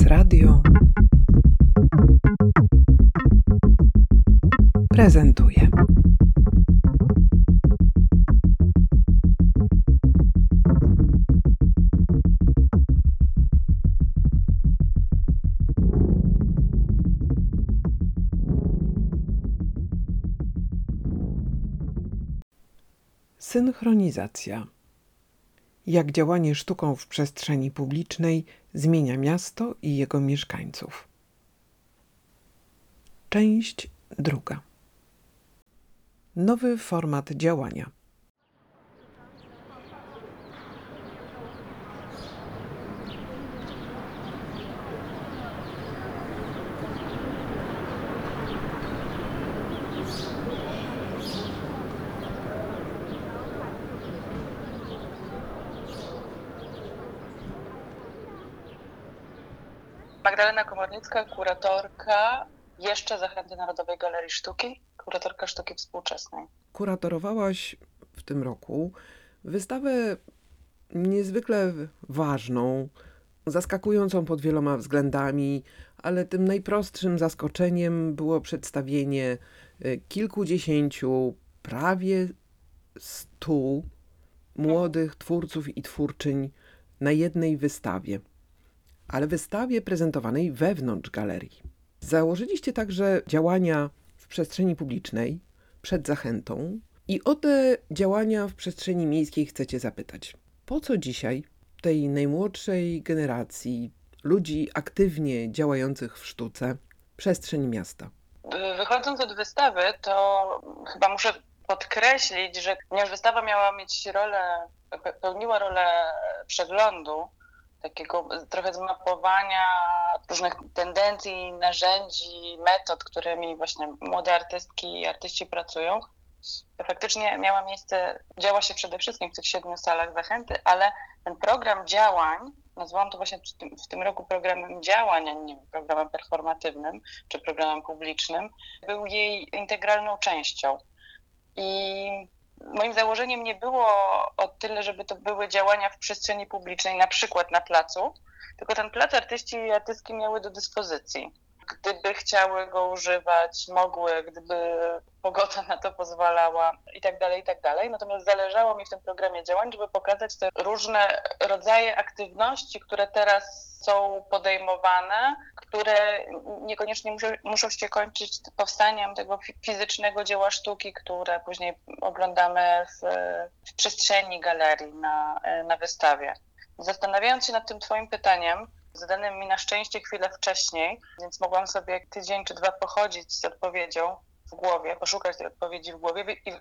Prezes Radio prezentuje. Synchronizacja. Jak działanie sztuką w przestrzeni publicznej zmienia miasto i jego mieszkańców. Część druga. Nowy format działania. Magdalena Komornicka, kuratorka jeszcze Zachęty Narodowej Galerii Sztuki, kuratorka sztuki współczesnej. Kuratorowałaś w tym roku wystawę niezwykle ważną, zaskakującą pod wieloma względami, ale tym najprostszym zaskoczeniem było przedstawienie y, kilkudziesięciu, prawie stu młodych twórców i twórczyń na jednej wystawie ale wystawie prezentowanej wewnątrz galerii. Założyliście także działania w przestrzeni publicznej przed zachętą i o te działania w przestrzeni miejskiej chcecie zapytać. Po co dzisiaj tej najmłodszej generacji ludzi aktywnie działających w sztuce przestrzeń miasta? Wychodząc od wystawy, to chyba muszę podkreślić, że ponieważ wystawa miała mieć rolę, pełniła rolę przeglądu, takiego trochę zmapowania różnych tendencji, narzędzi, metod, którymi właśnie młode artystki i artyści pracują. To faktycznie miała miejsce, działa się przede wszystkim w tych siedmiu salach zachęty, ale ten program działań, nazwałam to właśnie w tym, w tym roku programem działań, a nie programem performatywnym czy programem publicznym, był jej integralną częścią. I moim założeniem nie było o tyle, żeby to były działania w przestrzeni publicznej, na przykład na placu, tylko ten plac artyści i artystki miały do dyspozycji. Gdyby chciały go używać, mogły, gdyby pogoda na to pozwalała i tak dalej, i tak dalej. Natomiast zależało mi w tym programie działań, żeby pokazać te różne rodzaje aktywności, które teraz są podejmowane, które niekoniecznie muszą, muszą się kończyć powstaniem tego fizycznego dzieła sztuki, które później oglądamy w, w przestrzeni galerii na, na wystawie. Zastanawiając się nad tym Twoim pytaniem, zadanym mi na szczęście chwilę wcześniej, więc mogłam sobie tydzień czy dwa pochodzić z odpowiedzią w głowie, poszukać tej odpowiedzi w głowie. I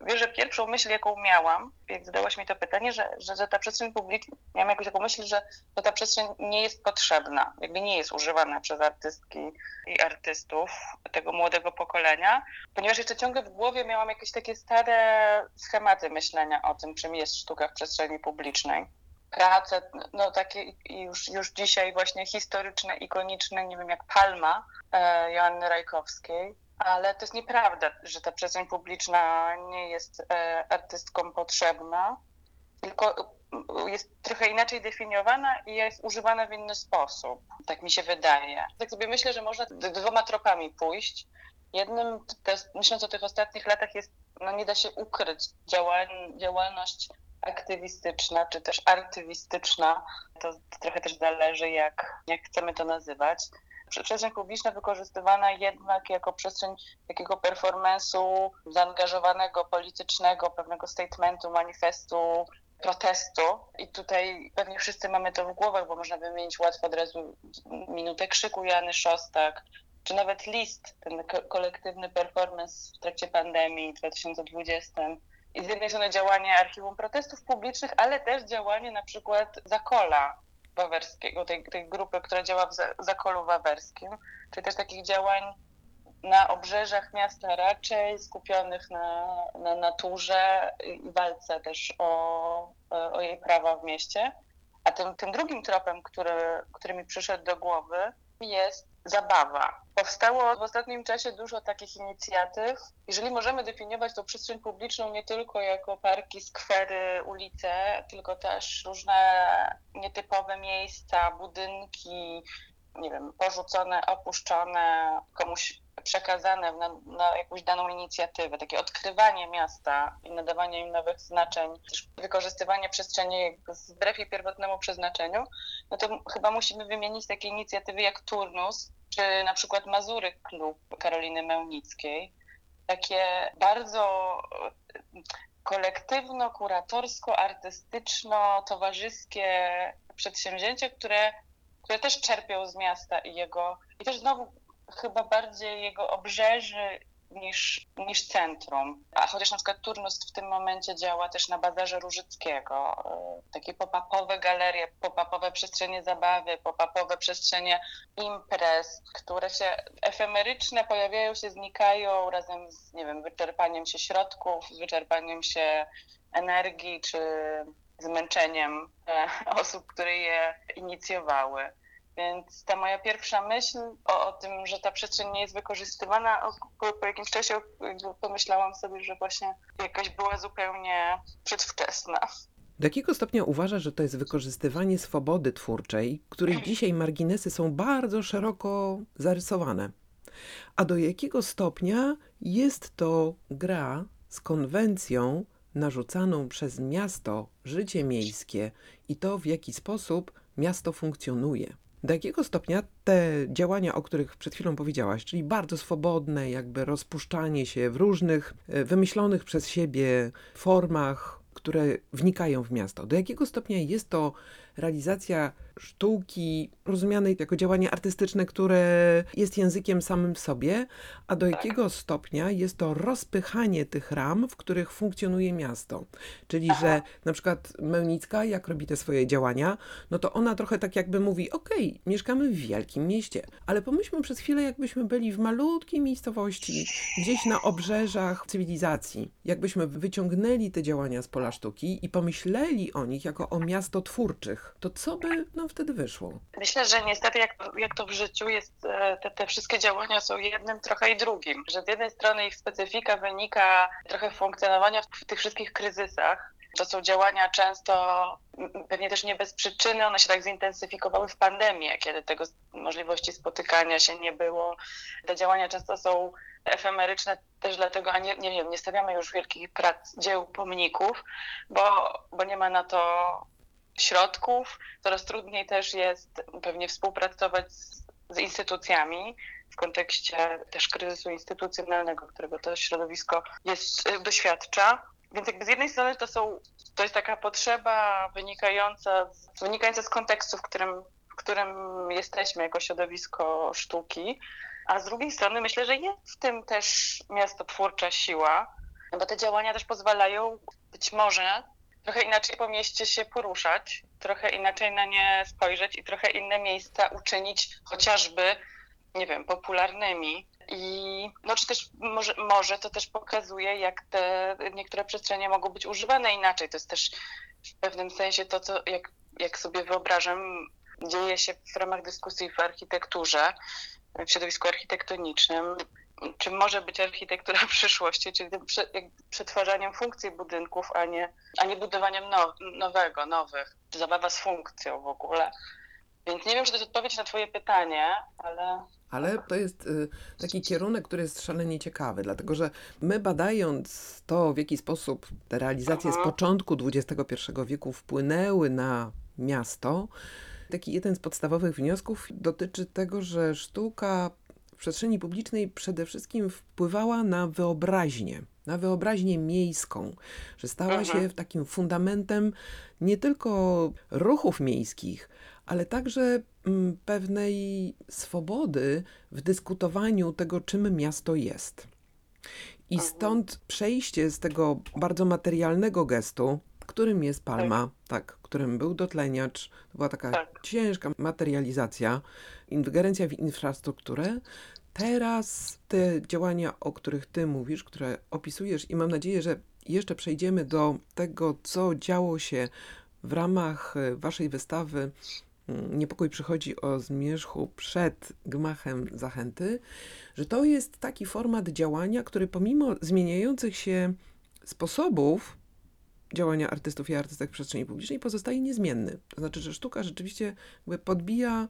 wiesz, że pierwszą myśl, jaką miałam, jak zadałaś mi to pytanie, że, że, że ta przestrzeń publiczna, miałam jakąś taką myśl, że, że ta przestrzeń nie jest potrzebna, jakby nie jest używana przez artystki i artystów tego młodego pokolenia, ponieważ jeszcze ciągle w głowie miałam jakieś takie stare schematy myślenia o tym, czym jest sztuka w przestrzeni publicznej prace, no takie już, już dzisiaj właśnie historyczne, ikoniczne, nie wiem, jak Palma e, Joanny Rajkowskiej, ale to jest nieprawda, że ta przestrzeń publiczna nie jest e, potrzebna, tylko jest trochę inaczej definiowana i jest używana w inny sposób. Tak mi się wydaje. Tak sobie myślę, że można dwoma tropami pójść. Jednym, myśląc o tych ostatnich latach, jest, no nie da się ukryć działalność aktywistyczna, czy też artywistyczna. To, trochę też zależy, jak, jak chcemy to nazywać przestrzeń publiczna wykorzystywana jednak jako przestrzeń takiego performance'u zaangażowanego, politycznego, pewnego statementu, manifestu, protestu. I tutaj pewnie wszyscy mamy to w głowach, bo można wymienić łatwo od razu minutę krzyku Jany Szostak, czy nawet list, ten kolektywny performance w trakcie pandemii w 2020. Z jednej strony działanie Archiwum Protestów Publicznych, ale też działanie na przykład Zakola, Wawerskiego, tej, tej grupy, która działa w Zakolu Wawerskim, czyli też takich działań na obrzeżach miasta raczej, skupionych na, na naturze i walce też o, o jej prawa w mieście. A tym, tym drugim tropem, który, który mi przyszedł do głowy, jest zabawa. Powstało w ostatnim czasie dużo takich inicjatyw. Jeżeli możemy definiować tą przestrzeń publiczną nie tylko jako parki, skwery, ulice, tylko też różne nietypowe miejsca, budynki, nie wiem, porzucone, opuszczone, komuś przekazane na, na jakąś daną inicjatywę, takie odkrywanie miasta i nadawanie im nowych znaczeń, też wykorzystywanie przestrzeni wbrew jej pierwotnemu przeznaczeniu, no to chyba musimy wymienić takie inicjatywy jak Turnus, czy na przykład Mazury Klub Karoliny Mełnickiej. Takie bardzo kolektywno-kuratorsko-artystyczno-towarzyskie przedsięwzięcia, które, które też czerpią z miasta i jego, i też znowu chyba bardziej jego obrzeży niż, niż centrum. A chociaż na przykład Turnus w tym momencie działa też na bazarze Różyckiego. Y, takie pop-upowe galerie, pop-upowe przestrzenie zabawy, pop-upowe przestrzenie imprez, które się efemeryczne pojawiają się, znikają razem z, nie wiem, wyczerpaniem się środków, wyczerpaniem się energii czy zmęczeniem e, osób, które je inicjowały. Więc ta moja pierwsza myśl o, o, tym, że ta przestrzeń nie jest wykorzystywana, po, po jakimś czasie pomyślałam sobie, że właśnie jakaś była zupełnie przedwczesna. Do jakiego stopnia uważasz, że to jest wykorzystywanie swobody twórczej, której dzisiaj marginesy są bardzo szeroko zarysowane? A do jakiego stopnia jest to gra z konwencją narzucaną przez miasto, życie miejskie i to, w jaki sposób miasto funkcjonuje? Do jakiego stopnia te działania, o których przed chwilą powiedziałaś, czyli bardzo swobodne, jakby rozpuszczanie się w różnych e, wymyślonych przez siebie formach, które wnikają w miasto, do jakiego stopnia jest to realizacja sztuki rozumianej jako działanie artystyczne, które jest językiem samym w sobie, a do tak. jakiego stopnia jest to rozpychanie tych ram, w których funkcjonuje miasto. Czyli, Aha. że na przykład Mełnicka, jak robi te swoje działania, no to ona trochę tak jakby mówi, okej, okay, mieszkamy w wielkim mieście, ale pomyślmy przez chwilę, jakbyśmy byli w malutkiej miejscowości, gdzieś na obrzeżach cywilizacji. Jakbyśmy wyciągnęli te działania z pola sztuki i pomyśleli o nich jako o miasto twórczych, to co by nam wtedy wyszło? Myślę, że niestety jak, jak to w życiu jest, e, te, te wszystkie działania są jednym trochę i drugim. Że z jednej strony ich specyfika wynika trochę funkcjonowania w tych wszystkich kryzysach, to są działania często pewnie też nie bez przyczyny, one się tak zintensyfikowały w pandemii, kiedy tego możliwości spotykania się nie było. Te działania często są efemeryczne też dlatego, a nie, nie wiem, nie stawiamy już wielkich prac, dzieł, pomników, bo, bo nie ma na to środków. Coraz trudniej też jest pewnie współpracować z, z instytucjami w kontekście też kryzysu instytucjonalnego, którego to środowisko jest, y, doświadcza. Więc jakby z jednej strony to, są, to jest taka potrzeba wynikająca z, wynikająca z kontekstu, w którym, w którym jesteśmy jako środowisko sztuki, a z drugiej strony myślę, że jest w tym też miastotwórcza siła, bo te działania też pozwalają być może trochę inaczej po mieście się poruszać, trochę inaczej na nie spojrzeć i trochę inne miejsca uczynić chociażby, nie wiem, popularnymi. I no, czy też może, może to też pokazuje, jak te niektóre przestrzenie mogą być używane inaczej. To jest też w pewnym sensie to, co jak, jak sobie wyobrażam, dzieje się w ramach dyskusji w architekturze, w środowisku architektonicznym czym może być architektura przyszłości, czyli tym przetwarzaniem funkcji budynków, a nie, a nie budowaniem now, nowego, nowych. Zabawa z funkcją w ogóle. Więc nie wiem, czy to jest odpowiedź na Twoje pytanie, ale. Ale to jest y, taki kierunek, który jest szalenie ciekawy, dlatego że my badając to, w jaki sposób te realizacje z mhm. początku XXI wieku wpłynęły na miasto, taki jeden z podstawowych wniosków dotyczy tego, że sztuka w przestrzeni publicznej przede wszystkim wpływała na wyobraźnię, na wyobraźnię miejską, że stała się mhm. takim fundamentem nie tylko ruchów miejskich, ale także mm, pewnej swobody w dyskutowaniu tego, czym miasto jest. I mhm. stąd przejście z tego bardzo materialnego gestu, którym jest palma, tak, tak którym był dotleniacz, to była taka tak. ciężka materializacja, ingerencja w infrastrukturę. Teraz te działania, o których ty mówisz, które opisujesz i mam nadzieję, że jeszcze przejdziemy do tego, co działo się w ramach e, waszej wystawy mm, Niepokój przychodzi o zmierzchu przed gmachem zachęty, że to jest taki format działania, który pomimo zmieniających się sposobów działania artystów i artystek w przestrzeni publicznej pozostaje niezmienny. To znaczy, że sztuka rzeczywiście podbija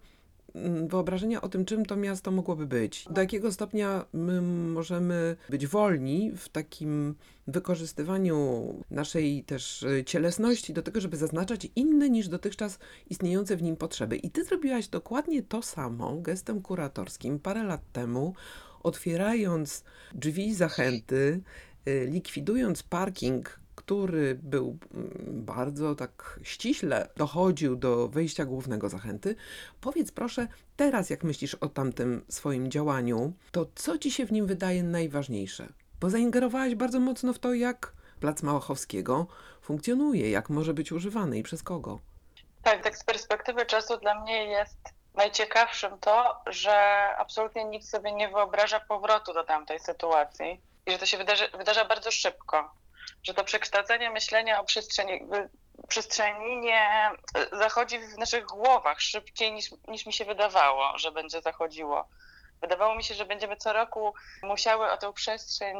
mm, wyobrażenia o tym, czym to miasto mogłoby być. Do jakiego stopnia my możemy być wolni w takim wykorzystywaniu naszej też y, cielesności do tego, żeby zaznaczać inne niż dotychczas istniejące w nim potrzeby. I ty zrobiłaś dokładnie to samo gestem kuratorskim parę lat temu, otwierając drzwi zachęty, y, likwidując parking który był mm, bardzo tak ściśle dochodził do wejścia głównego zachęty. Powiedz proszę, teraz jak myślisz o tamtym swoim działaniu, to co ci się w nim wydaje najważniejsze? Bo zaingerowałaś bardzo mocno w to, jak Plac Małachowskiego funkcjonuje, jak może być używany i przez kogo. Tak, tak z perspektywy czasu dla mnie jest najciekawszym to, że absolutnie nikt sobie nie wyobraża powrotu do tamtej sytuacji i że to się wydarzy, wydarza bardzo szybko że to przekształcenie myślenia o przestrzeni, przestrzeni nie zachodzi w naszych głowach szybciej niż, niż mi się wydawało, że będzie zachodziło. Wydawało mi się, że będziemy co roku musiały o tę przestrzeń,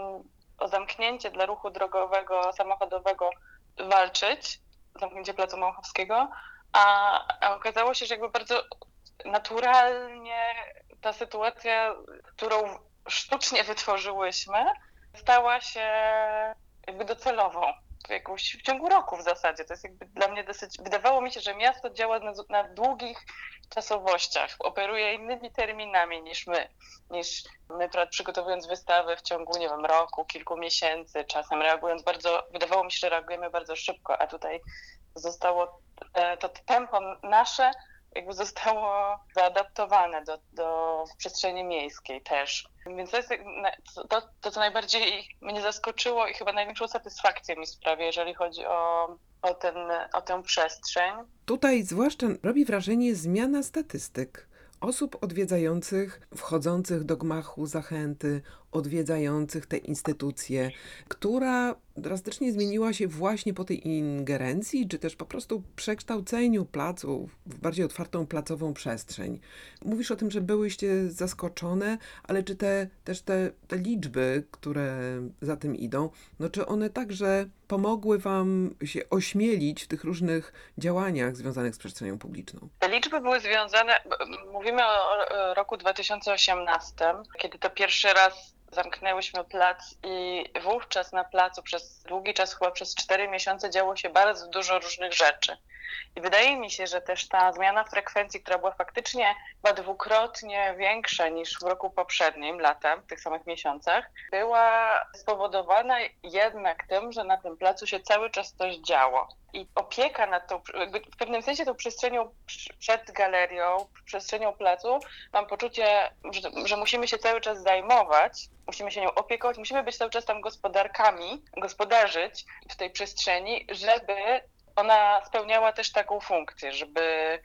o zamknięcie dla ruchu drogowego, samochodowego walczyć, zamknięcie Placu Małachowskiego, a, a okazało się, że jakby bardzo naturalnie ta sytuacja, którą sztucznie wytworzyłyśmy, stała się jakby docelową. Jakąś, w ciągu roku w zasadzie. To jest jakby dla mnie dosyć. Wydawało mi się, że miasto działa na, na długich czasowościach, operuje innymi terminami niż my. Niż my przygotowując wystawę w ciągu, nie wiem, roku, kilku miesięcy, czasem reagując bardzo, wydawało mi się, że reagujemy bardzo szybko, a tutaj zostało e, to tempo nasze jakby zostało zaadaptowane do, do przestrzeni miejskiej też. Więc to jest to, to, co najbardziej mnie zaskoczyło i chyba największą satysfakcję mi sprawia, jeżeli chodzi o, o, ten, o tę przestrzeń. Tutaj zwłaszcza robi wrażenie zmiana statystyk osób odwiedzających, wchodzących do gmachu zachęty, odwiedzających te instytucje, która drastycznie zmieniła się właśnie po tej ingerencji, czy też po prostu przekształceniu placu w bardziej otwartą placową przestrzeń. Mówisz o tym, że byłyście zaskoczone, ale czy te, też te, te liczby, które za tym idą, no czy one także pomogły Wam się ośmielić w tych różnych działaniach związanych z przestrzenią publiczną? Te liczby były związane, mówimy o roku 2018, kiedy to pierwszy raz zamknęłyśmy plac i wówczas na placu przez długi czas, chyba przez cztery miesiące działo się bardzo dużo różnych rzeczy. I wydaje mi się, że też ta zmiana frekwencji, która była faktycznie chyba dwukrotnie większa niż w roku poprzednim, latem, w tych samych miesiącach, była spowodowana jednak tym, że na tym placu się cały czas coś działo. I opieka nad tą, w pewnym sensie tą przestrzenią przed galerią, przestrzenią placu, mam poczucie, że, że musimy się cały czas zajmować, musimy się nią opiekować, musimy być cały czas tam gospodarkami, gospodarzyć w tej przestrzeni, żeby ona spełniała też taką funkcję, żeby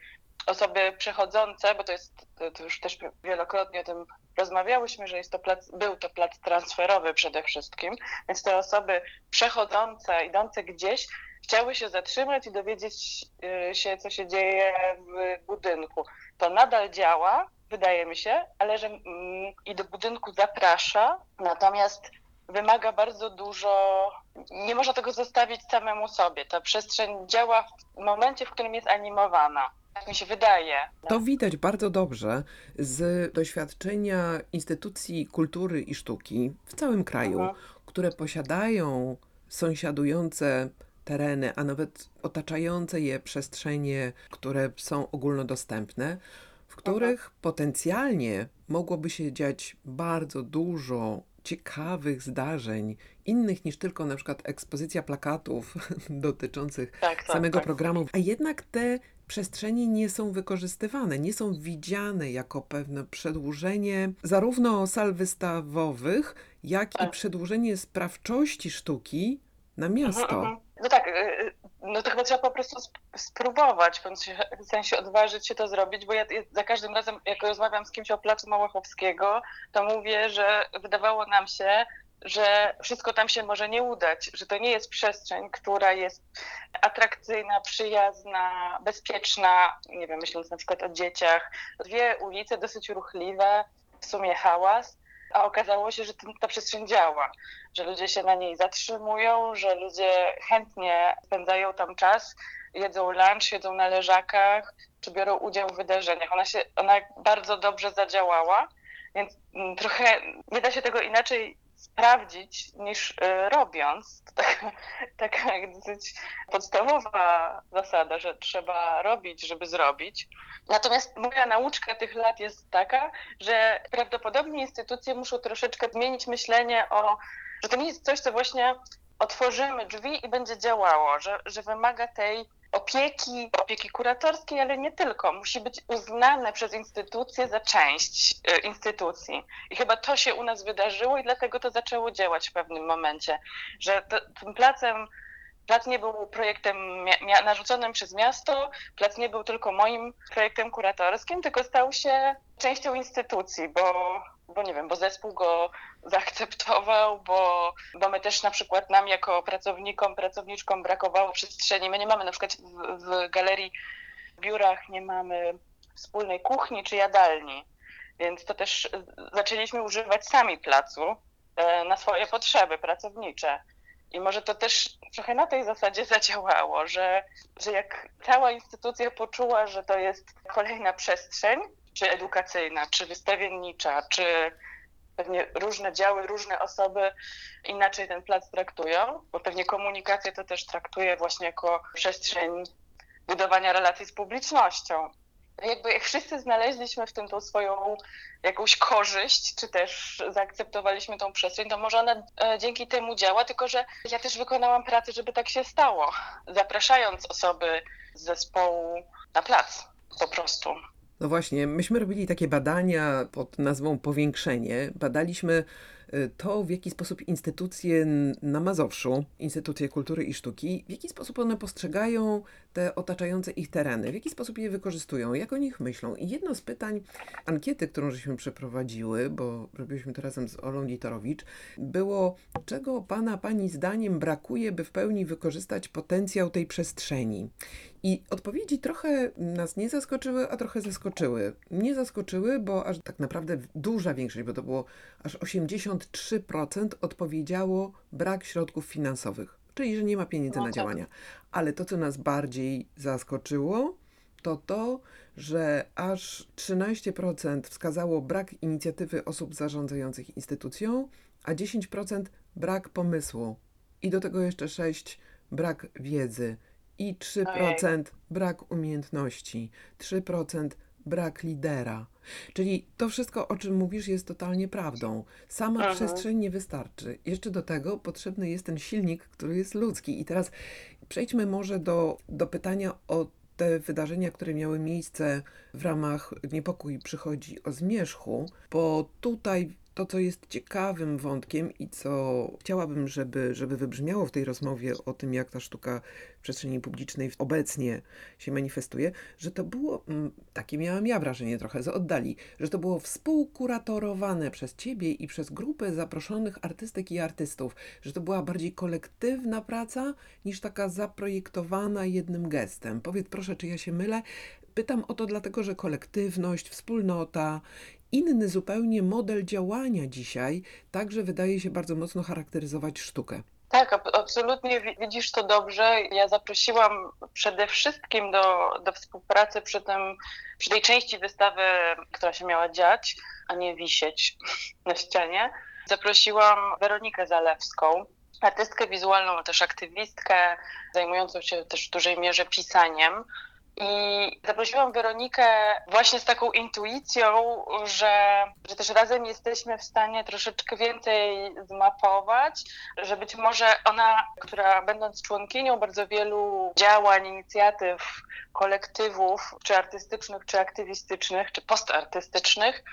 osoby przechodzące, bo to jest, to już też wielokrotnie o tym rozmawiałyśmy, że jest to plac, był to plac transferowy przede wszystkim, więc te osoby przechodzące, idące gdzieś, chciały się zatrzymać i dowiedzieć y, się, co się dzieje w budynku. To nadal działa, wydaje mi się, ale że mm, i do budynku zaprasza, natomiast wymaga bardzo dużo, nie można tego zostawić samemu sobie. Ta przestrzeń działa w momencie, w którym jest animowana. Tak mi się wydaje. To widać bardzo dobrze z doświadczenia instytucji kultury i sztuki w całym kraju, mhm. które posiadają sąsiadujące tereny, a nawet otaczające je przestrzenie, które są ogólnodostępne, w których mhm. potencjalnie mogłoby się dziać bardzo dużo ciekawych zdarzeń, innych niż tylko na przykład ekspozycja plakatów dotyczących tak, tak, samego tak. programu, a jednak te przestrzenie nie są wykorzystywane, nie są widziane jako pewne przedłużenie zarówno sal wystawowych, jak i tak. przedłużenie sprawczości sztuki na miasto. Mhm, mhm. No tak, y, y, no to chyba trzeba po prostu spróbować, w sensie odważyć się to zrobić, bo ja za każdym razem, jak rozmawiam z kimś o Placu Małachowskiego, to mówię, że wydawało nam się, że wszystko tam się może nie udać, że to nie jest przestrzeń, która jest atrakcyjna, przyjazna, bezpieczna, nie wiem, myśląc na przykład o dzieciach. Dwie ulice dosyć ruchliwe, w sumie hałas, a okazało się, że ta przestrzeń działa, że ludzie się na niej zatrzymują, że ludzie chętnie spędzają tam czas, jedzą lunch, siedzą na leżakach, czy biorą udział w wydarzeniach. Ona się, ona bardzo dobrze zadziałała, więc mm, trochę nie da się tego inaczej sprawdzić niż y, robiąc. To taka, taka dosyć podstawowa zasada, że trzeba robić, żeby zrobić. Natomiast moja nauczka tych lat jest taka, że prawdopodobnie instytucje muszą troszeczkę zmienić myślenie o, że to nie jest coś, co właśnie otworzymy drzwi i będzie działało, że, że wymaga tej opieki, opieki kuratorskiej, ale nie tylko. Musi być uznane przez instytucje za część e, instytucji. I chyba to się u nas wydarzyło i dlatego to zaczęło działać w pewnym momencie, że to, tym placem Plac nie był projektem narzuconym przez miasto, plac nie był tylko moim projektem kuratorskim, tylko stał się częścią instytucji, bo bo nie wiem, bo zespół go zaakceptował, bo, bo my też na przykład nam jako pracownikom, pracowniczkom brakowało przestrzeni. My nie mamy na przykład w, w galerii, w biurach nie mamy wspólnej kuchni czy jadalni, więc to też zaczęliśmy używać sami placu e, na swoje potrzeby pracownicze. I może to też trochę na tej zasadzie zadziałało, że, że jak cała instytucja poczuła, że to jest kolejna przestrzeń, czy edukacyjna, czy wystawiennicza, czy pewnie różne działy, różne osoby inaczej ten plac traktują, bo pewnie komunikację to też traktuje właśnie jako przestrzeń budowania relacji z publicznością. Jakby jak wszyscy znaleźliśmy w tym tą swoją jakąś korzyść, czy też zaakceptowaliśmy tą przestrzeń, to może ona e, dzięki temu działa, tylko że ja też wykonałam pracę, żeby tak się stało, zapraszając osoby z zespołu na plac po prostu. No właśnie, myśmy robili takie badania pod nazwą Powiększenie. Badaliśmy to, w jaki sposób instytucje na Mazowszu, instytucje kultury i sztuki, w jaki sposób one postrzegają te otaczające ich tereny, w jaki sposób je wykorzystują, jak o nich myślą. I jedno z pytań ankiety, którą żeśmy przeprowadziły, bo robiliśmy to razem z Olą Litorowicz, było, czego pana, pani zdaniem brakuje, by w pełni wykorzystać potencjał tej przestrzeni. I odpowiedzi trochę nas nie zaskoczyły, a trochę zaskoczyły. Nie zaskoczyły, bo aż tak naprawdę duża większość, bo to było aż 83% odpowiedziało brak środków finansowych, czyli że nie ma pieniędzy na działania. Ale to, co nas bardziej zaskoczyło, to to, że aż 13% wskazało brak inicjatywy osób zarządzających instytucją, a 10% brak pomysłu. I do tego jeszcze 6% brak wiedzy i 3% brak umiejętności, 3% brak lidera. Czyli to wszystko, o czym mówisz, jest totalnie prawdą. Sama Aha. przestrzeń nie wystarczy. Jeszcze do tego potrzebny jest ten silnik, który jest ludzki. I teraz przejdźmy może do, do pytania o te wydarzenia, które miały miejsce w ramach Niepokój przychodzi o zmierzchu, bo tutaj to, co jest ciekawym wątkiem i co chciałabym, żeby, żeby wybrzmiało w tej rozmowie o tym, jak ta sztuka w przestrzeni publicznej obecnie się manifestuje, że to było, mm, takie miałam ja wrażenie trochę z oddali, że to było współkuratorowane przez ciebie i przez grupę zaproszonych artystek i artystów, że to była bardziej kolektywna praca niż taka zaprojektowana jednym gestem. Powiedz proszę, czy ja się mylę? Pytam o to dlatego, że kolektywność, wspólnota inny zupełnie model działania dzisiaj także wydaje się bardzo mocno charakteryzować sztukę. Tak, absolutnie widzisz to dobrze. Ja zaprosiłam przede wszystkim do, do współpracy przy, tym, przy tej części wystawy, która się miała dziać, a nie wisieć na ścianie. Zaprosiłam Weronikę Zalewską, artystkę wizualną, ale też aktywistkę, zajmującą się też w dużej mierze pisaniem. I zaprosiłam Weronikę właśnie z taką intuicją, że, że też razem jesteśmy w stanie troszeczkę więcej zmapować, że być może ona, która będąc członkinią bardzo wielu działań, inicjatyw, kolektywów, czy artystycznych, czy aktywistycznych, czy postartystycznych,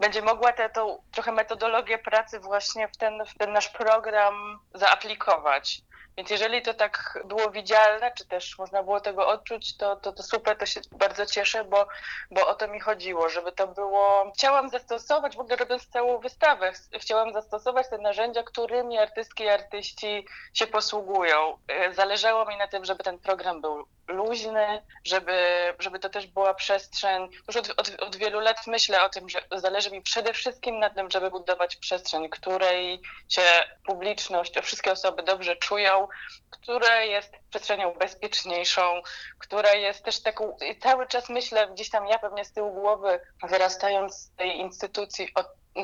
będzie mogła tę trochę metodologię pracy właśnie w ten, w ten nasz program zaaplikować. Więc jeżeli to tak było widzialne, czy też można było tego odczuć, to, to, to super, to się bardzo cieszę, bo, bo o to mi chodziło, żeby to było... Chciałam zastosować, w ogóle robiąc całą wystawę, chciałam zastosować te narzędzia, którymi artystki i artyści się posługują. E, zależało mi na tym, żeby ten program był luźny, żeby, żeby to też była przestrzeń. Już od, od, od wielu lat myślę o tym, że zależy mi przede wszystkim na tym, żeby budować przestrzeń, której się publiczność, wszystkie osoby dobrze czują, która jest przestrzenią bezpieczniejszą, która jest też taką, cały czas myślę, gdzieś tam ja pewnie z tyłu głowy, wyrastając z tej instytucji,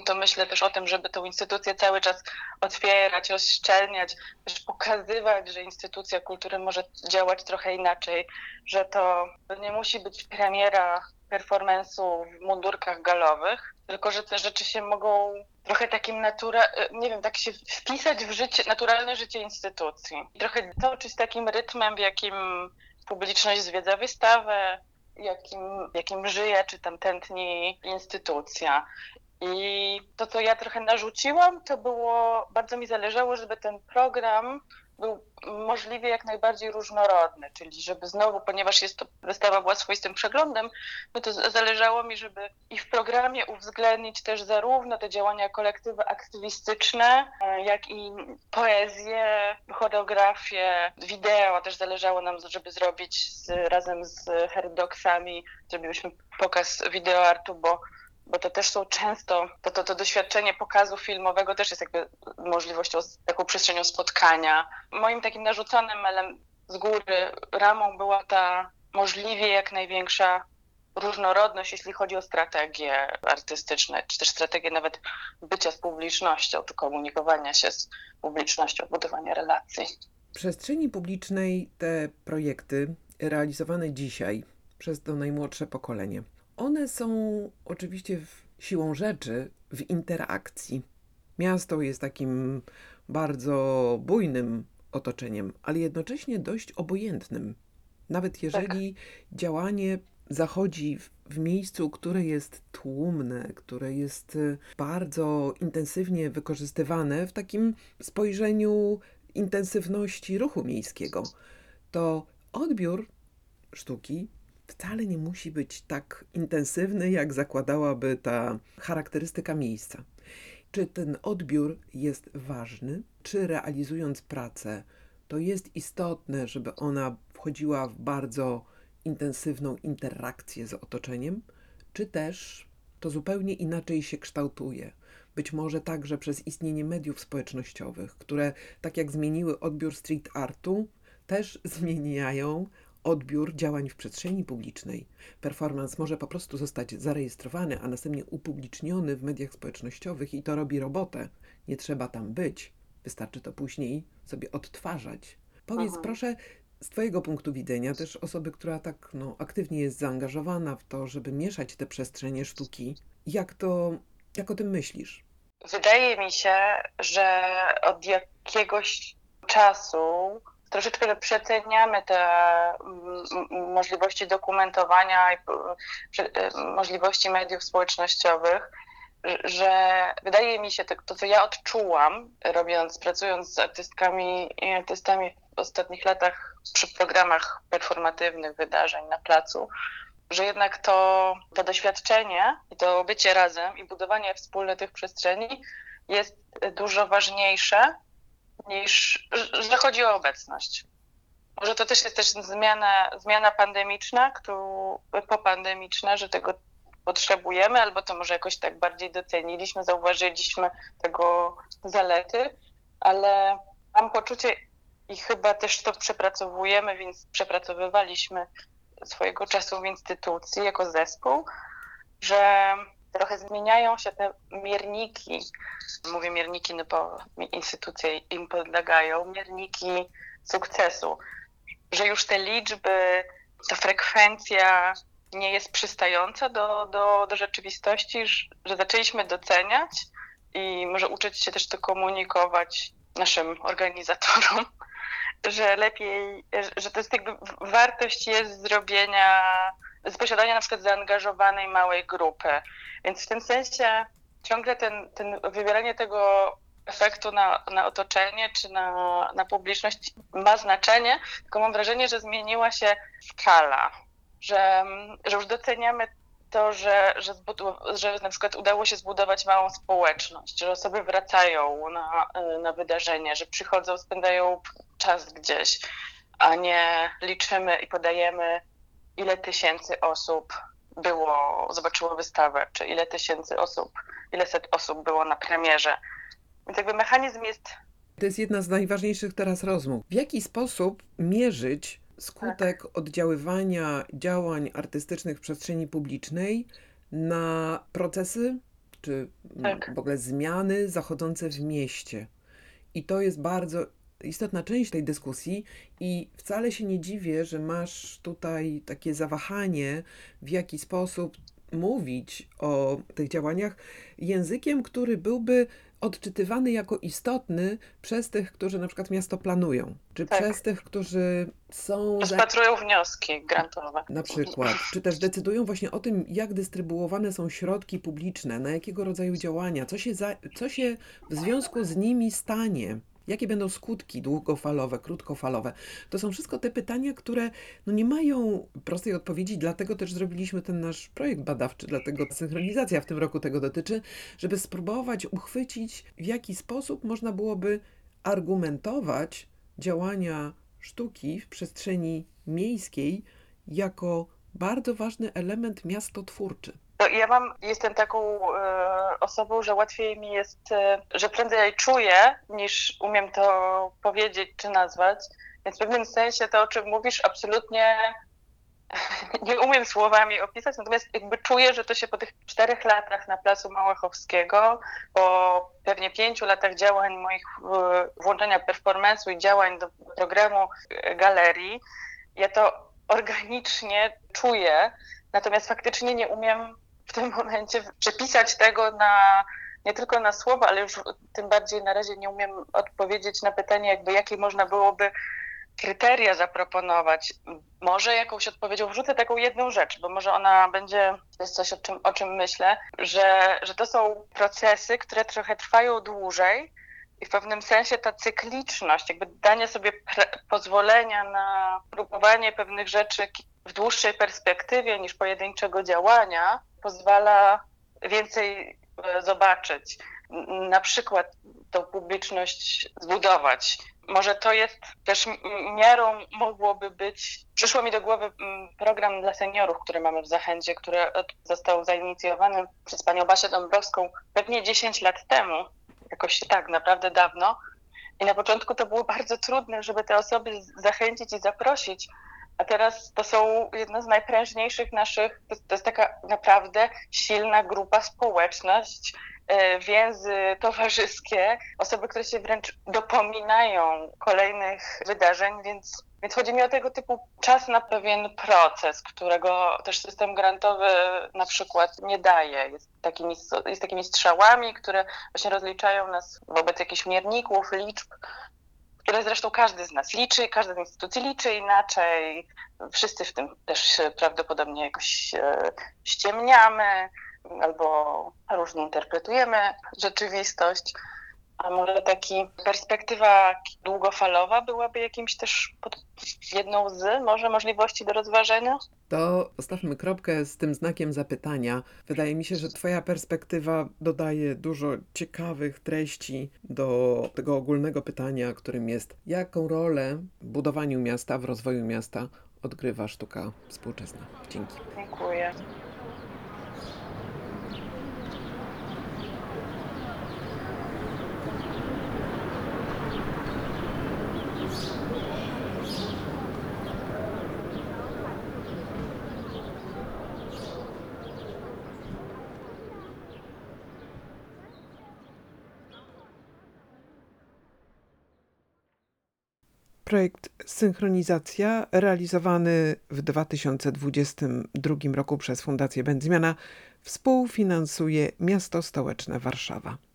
to myślę też o tym, żeby tą instytucję cały czas otwierać, rozszczelniać, też pokazywać, że instytucja kultury może działać trochę inaczej, że to nie musi być premiera performance'u w mundurkach galowych, tylko że te rzeczy się mogą trochę takim natura, nie wiem, tak się wpisać w życie, naturalne życie instytucji. Trochę toczyć takim rytmem, w jakim publiczność zwiedza wystawę, jakim, jakim żyje czy tam tętni instytucja. I to, co ja trochę narzuciłam, to było, bardzo mi zależało, żeby ten program był możliwie jak najbardziej różnorodny, czyli żeby znowu, ponieważ jest to wystawa była swoistym przeglądem, no to zależało mi, żeby i w programie uwzględnić też zarówno te działania kolektywy aktywistyczne, jak i poezję, choreografię, wideo. Też zależało nam, żeby zrobić z, razem z Herdoksami, zrobiłyśmy pokaz wideoartu, bo bo to też są często, to, to, to doświadczenie pokazu filmowego też jest jakby możliwością, taką przestrzenią spotkania. Moim takim narzuconym z góry ramą była ta możliwie jak największa różnorodność, jeśli chodzi o strategie artystyczne, czy też strategie nawet bycia z publicznością, czy komunikowania się z publicznością, budowania relacji. W przestrzeni publicznej te projekty realizowane dzisiaj przez to najmłodsze pokolenie one są oczywiście siłą rzeczy w interakcji. Miasto jest takim bardzo bujnym otoczeniem, ale jednocześnie dość obojętnym. Nawet jeżeli tak. działanie zachodzi w, w, miejscu, które jest tłumne, które jest y, bardzo intensywnie wykorzystywane w takim spojrzeniu intensywności ruchu miejskiego, to odbiór sztuki wcale nie musi być tak intensywny, jak zakładałaby ta charakterystyka miejsca. Czy ten odbiór jest ważny, czy realizując pracę, to jest istotne, żeby ona wchodziła w bardzo intensywną interakcję z otoczeniem, czy też to zupełnie inaczej się kształtuje. Być może także przez istnienie mediów społecznościowych, które, tak jak zmieniły odbiór street artu, też zmieniają odbiór działań w przestrzeni publicznej. Performance może po prostu zostać zarejestrowany, a następnie upubliczniony w mediach społecznościowych i to robi robotę. Nie trzeba tam być. Wystarczy to później sobie odtwarzać. Powiedz Aha. proszę, z Twojego punktu widzenia, też osoby, która tak no, aktywnie jest zaangażowana w to, żeby mieszać te przestrzenie sztuki, jak to, jak o tym myślisz? Wydaje mi się, że od jakiegoś czasu troszeczkę przeceniamy te mm, możliwości dokumentowania i e, możliwości mediów społecznościowych, że wydaje mi się, to, to co ja odczułam, robiąc, pracując z artystkami i artystami w ostatnich latach przy programach performatywnych wydarzeń na placu, że jednak to, to doświadczenie i to bycie razem i budowanie wspólne tych przestrzeni jest dużo ważniejsze niż, że chodzi o obecność. Może to też jest też zmiana, zmiana pandemiczna, popandemiczna, że tego potrzebujemy, albo to może jakoś tak bardziej doceniliśmy, zauważyliśmy tego zalety, ale mam poczucie i chyba też to przepracowujemy, więc przepracowywaliśmy swojego czasu w instytucji jako zespół, że trochę zmieniają się te mierniki. Mówię mierniki, no bo instytucje im podlegają, mierniki sukcesu, że już te liczby, ta frekwencja nie jest przystająca do, do, do rzeczywistości, że zaczęliśmy doceniać i może uczyć się też to komunikować naszym organizatorom, że lepiej, że to jest jakby wartość jest zrobienia z posiadania na przykład zaangażowanej małej grupy. Więc w tym sensie ciągle ten, ten wybieranie tego efektu na, na otoczenie czy na, na publiczność ma znaczenie, tylko mam wrażenie, że zmieniła się skala, że, że już doceniamy to, że, że, że na przykład udało się zbudować małą społeczność, że osoby wracają na, na wydarzenie, że przychodzą, spędzają czas gdzieś, a nie liczymy i podajemy ile tysięcy osób było, zobaczyło wystawę, czy ile tysięcy osób, ile set osób było na premierze. Więc jakby mechanizm jest To jest jedna z najważniejszych teraz rozmów. W jaki sposób mierzyć skutek oddziaływania działań artystycznych w przestrzeni publicznej na procesy czy Tak. w ogóle zmiany zachodzące w mieście? I to jest bardzo istotna część tej dyskusji, i wcale się nie dziwię, że masz tutaj takie zawahanie, w jaki sposób mówić o tych działaniach językiem, który byłby odczytywany jako istotny przez tych, którzy na przykład miasto planują, czy Tak. przez tych, którzy są za, Rozpatrują wnioski grantowe. na przykład, czy też decydują właśnie o tym, jak dystrybuowane są środki publiczne, na jakiego rodzaju działania, co się, za, co się w związku z nimi stanie. Jakie będą skutki długofalowe, krótkofalowe? To są wszystko te pytania, które no nie mają prostej odpowiedzi, dlatego też zrobiliśmy ten nasz projekt badawczy, dlatego synchronizacja w tym roku tego dotyczy, żeby spróbować uchwycić, w jaki sposób można byłoby argumentować działania sztuki w przestrzeni miejskiej jako bardzo ważny element miastotwórczy. To ja mam, jestem taką e, osobą, że łatwiej mi jest, e, że prędzej czuję, niż umiem to powiedzieć czy nazwać. Więc w pewnym sensie to, o czym mówisz, absolutnie nie umiem słowami opisać, natomiast jakby czuję, że to się po tych czterech latach na Placu Małachowskiego, po pewnie pięciu latach działań moich, włączenia performance'u i działań do programu e, galerii, ja to organicznie czuję, natomiast faktycznie nie umiem tym momencie przepisać tego na nie tylko na słowa, ale już tym bardziej na razie nie umiem odpowiedzieć na pytanie, jakby jakie można byłoby kryteria zaproponować. Może jakąś odpowiedzią wrzucę taką jedną rzecz, bo może ona będzie, to jest coś, o czym, o czym myślę, że, że to są procesy, które trochę trwają dłużej i w pewnym sensie ta cykliczność, jakby danie sobie pozwolenia na próbowanie pewnych rzeczy w dłuższej perspektywie niż pojedynczego działania, pozwala więcej e, zobaczyć. Na przykład tą publiczność zbudować. Może to jest też miarą mogłoby być. Przyszło mi do głowy program dla seniorów, który mamy w Zachęcie, który został zainicjowany przez panią Basię Dąbrowską pewnie 10 lat temu, jakoś tak naprawdę dawno. I na początku to było bardzo trudne, żeby te osoby zachęcić i zaprosić, a teraz to są jedna z najprężniejszych naszych, to, jest taka naprawdę silna grupa, społeczność, e, więzy towarzyskie, osoby, które się wręcz dopominają kolejnych wydarzeń, więc, więc chodzi mi o tego typu czas na pewien proces, którego też system grantowy na przykład nie daje. Jest takimi, jest takimi strzałami, które właśnie rozliczają nas wobec jakichś mierników, liczb, które zresztą każdy z nas liczy, każda z instytucji liczy inaczej. Wszyscy w tym też prawdopodobnie jakoś e, ściemniamy albo różnie interpretujemy rzeczywistość. A może taki perspektywa długofalowa byłaby jakimś też pod jedną z może możliwości do rozważenia? To postawmy kropkę z tym znakiem zapytania. Wydaje mi się, że Twoja perspektywa dodaje dużo ciekawych treści do tego ogólnego pytania, którym jest, jaką rolę w budowaniu miasta, w rozwoju miasta odgrywa sztuka współczesna. Dzięki. Dziękuję. Projekt Synchronizacja, realizowany w 2022 roku przez Fundację Będzmiana, współfinansuje Miasto Stołeczne Warszawa.